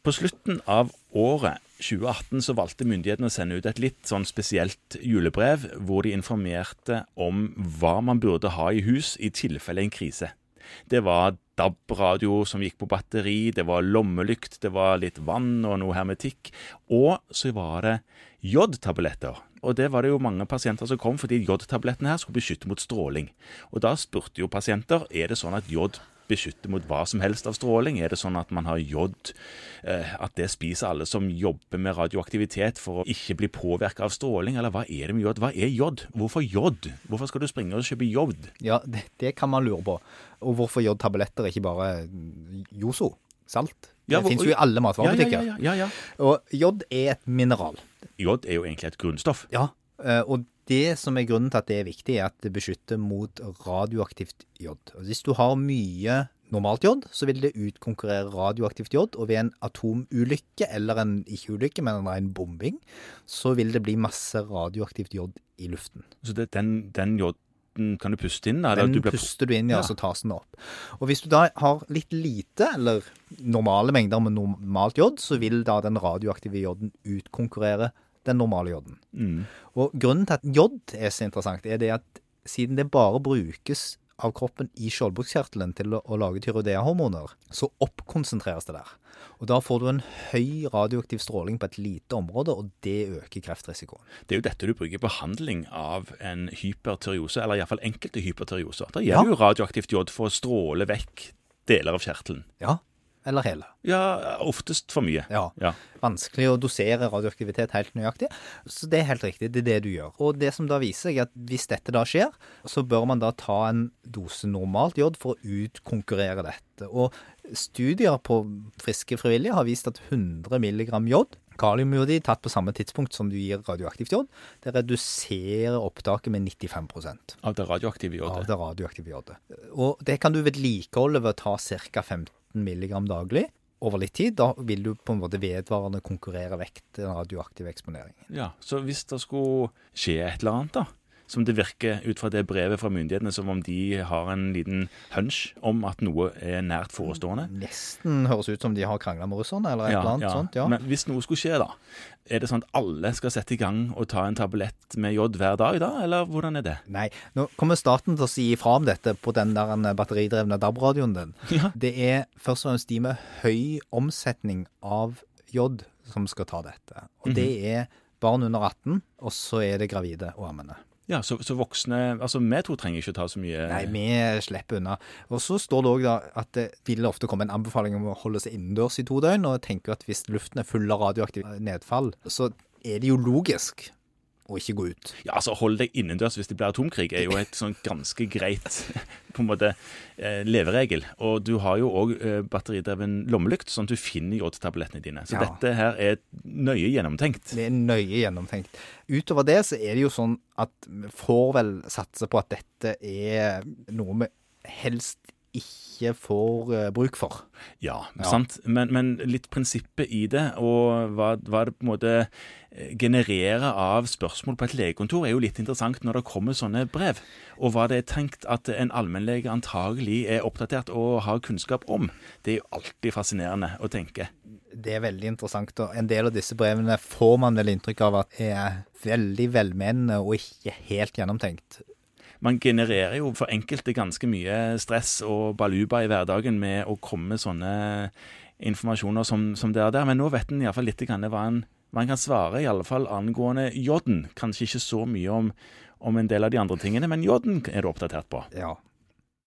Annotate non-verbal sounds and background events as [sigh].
På slutten av året 2018 så valgte myndighetene å sende ut et litt sånn spesielt julebrev, hvor de informerte om hva man burde ha i hus i tilfelle en krise. Det var DAB-radio som gikk på batteri, det var lommelykt, det var litt vann og noe hermetikk. Og så var det jodtabletter. Og det var det jo mange pasienter som kom fordi jodtablettene her skulle beskytte mot stråling. Og da spurte jo pasienter er det sånn at jod beskytter mot hva som helst av stråling? Er det sånn at man har jod, eh, at det spiser alle som jobber med radioaktivitet for å ikke bli påvirka av stråling, eller hva er det med jod? Hva er jod? Hvorfor jod? Hvorfor skal du springe og kjøpe jod? Ja, det, det kan man lure på. Og hvorfor jodtabletter, ikke bare Joso? Salt? Ja, det hvor- fins jo i alle matvarebutikker. Ja, ja, ja, ja, ja. Og jod er et mineral. Jod er jo egentlig et grunnstoff. Ja, eh, og det som er grunnen til at det er viktig, er at det beskytter mot radioaktivt jod. Og Hvis du har mye normalt jod, så vil det utkonkurrere radioaktivt jod, og ved en atomulykke, eller en ikke-ulykke, men en ren bombing, så vil det bli masse radioaktivt jod i luften. Så det, den, den joden kan du puste inn? eller Den du blir- puster du inn i, Ja. og så tas den opp. Og hvis du da har litt lite, eller normale mengder med normalt jod, så vil da den radioaktive joden utkonkurrere den normale joden. Mm. Og grunnen til at J er så interessant, er det at siden det bare brukes av kroppen i skjoldbruskkjertelen til å, å lage tyroidea-hormoner, så oppkonsentreres det der. Og da får du en høy radioaktiv stråling på et lite område, og det øker kreftrisikoen. Det er jo dette du bruker i behandling av en hypertyreose, eller iallfall enkelte hypertyrioser. Da Ja. du jo radioaktivt jod for å stråle vekk deler av kjertelen. Ja, eller hele. Ja, oftest for mye. Ja. Ja. Vanskelig å dosere radioaktivitet helt nøyaktig. Så det er helt riktig, det er det du gjør. Og det som da viser seg, er at hvis dette da skjer, så bør man da ta en dose normalt jod for å utkonkurrere dette. Og studier på friske frivillige har vist at 100 mg jod Kaliumjodi tatt på samme tidspunkt som du gir radioaktivt jod, det reduserer opptaket med 95% Av det radioaktive av det radioaktive jodet. Og det kan du vedlikeholde ved å ta ca. 15 mg daglig over litt tid. Da vil du på en måte vedvarende konkurrere vekk den radioaktive eksponeringen. Ja, Så hvis det skulle skje et eller annet, da, som det virker ut fra det brevet fra myndighetene som om de har en liten hunch om at noe er nært forestående Nesten høres ut som de har krangla med russerne, eller et eller annet sånt. ja. Men hvis noe skulle skje, da, er det sånn at alle skal sette i gang og ta en tablett med jod hver dag da, eller hvordan er det? Nei, nå kommer staten til å si ifra om dette på den der batteridrevne DAB-radioen din. [laughs] Ja. Det er først og fremst de med høy omsetning av jod som skal ta dette. Og det er barn under 18, og så er det gravide og ammende. Ja, så, så voksne Altså, vi to trenger ikke ta så mye Nei, vi slipper unna. Og så står det òg at det vil ofte komme en anbefaling om å holde seg innendørs i to døgn. Og tenker at hvis luften er full av radioaktivt nedfall, så er det jo logisk å ikke gå ut. Ja, altså Hold deg innendørs hvis det blir atomkrig, er jo et sånn ganske greit [laughs] på en måte eh, leveregel. Og du har jo òg eh, batteridreven lommelykt, sånn at du finner jodtablettene dine. Så Ja. dette her er nøye gjennomtenkt. Det er nøye gjennomtenkt. Utover det så er det jo sånn at vi får vel satse på at dette er noe vi helst ikke får uh, bruk for. Ja, Ja. sant. Men, men litt prinsippet i det, og hva, hva det på en måte eh, genererer av spørsmål på et legekontor, er jo litt interessant når det kommer sånne brev. Og hva det er tenkt at en allmennlege antagelig er oppdatert og har kunnskap om. Det er jo alltid fascinerende å tenke. Det er veldig interessant, og en del av disse brevene får man vel inntrykk av at er veldig velmenende og ikke helt gjennomtenkt. Man genererer jo for enkelte ganske mye stress og baluba i hverdagen med å komme med sånne informasjoner som, som det er der. Men nå vet en iallfall litt grann hva en, man kan svare, i alle fall angående jodden. Kanskje ikke så mye om, om en del av de andre tingene, men jodden er du oppdatert på. Ja.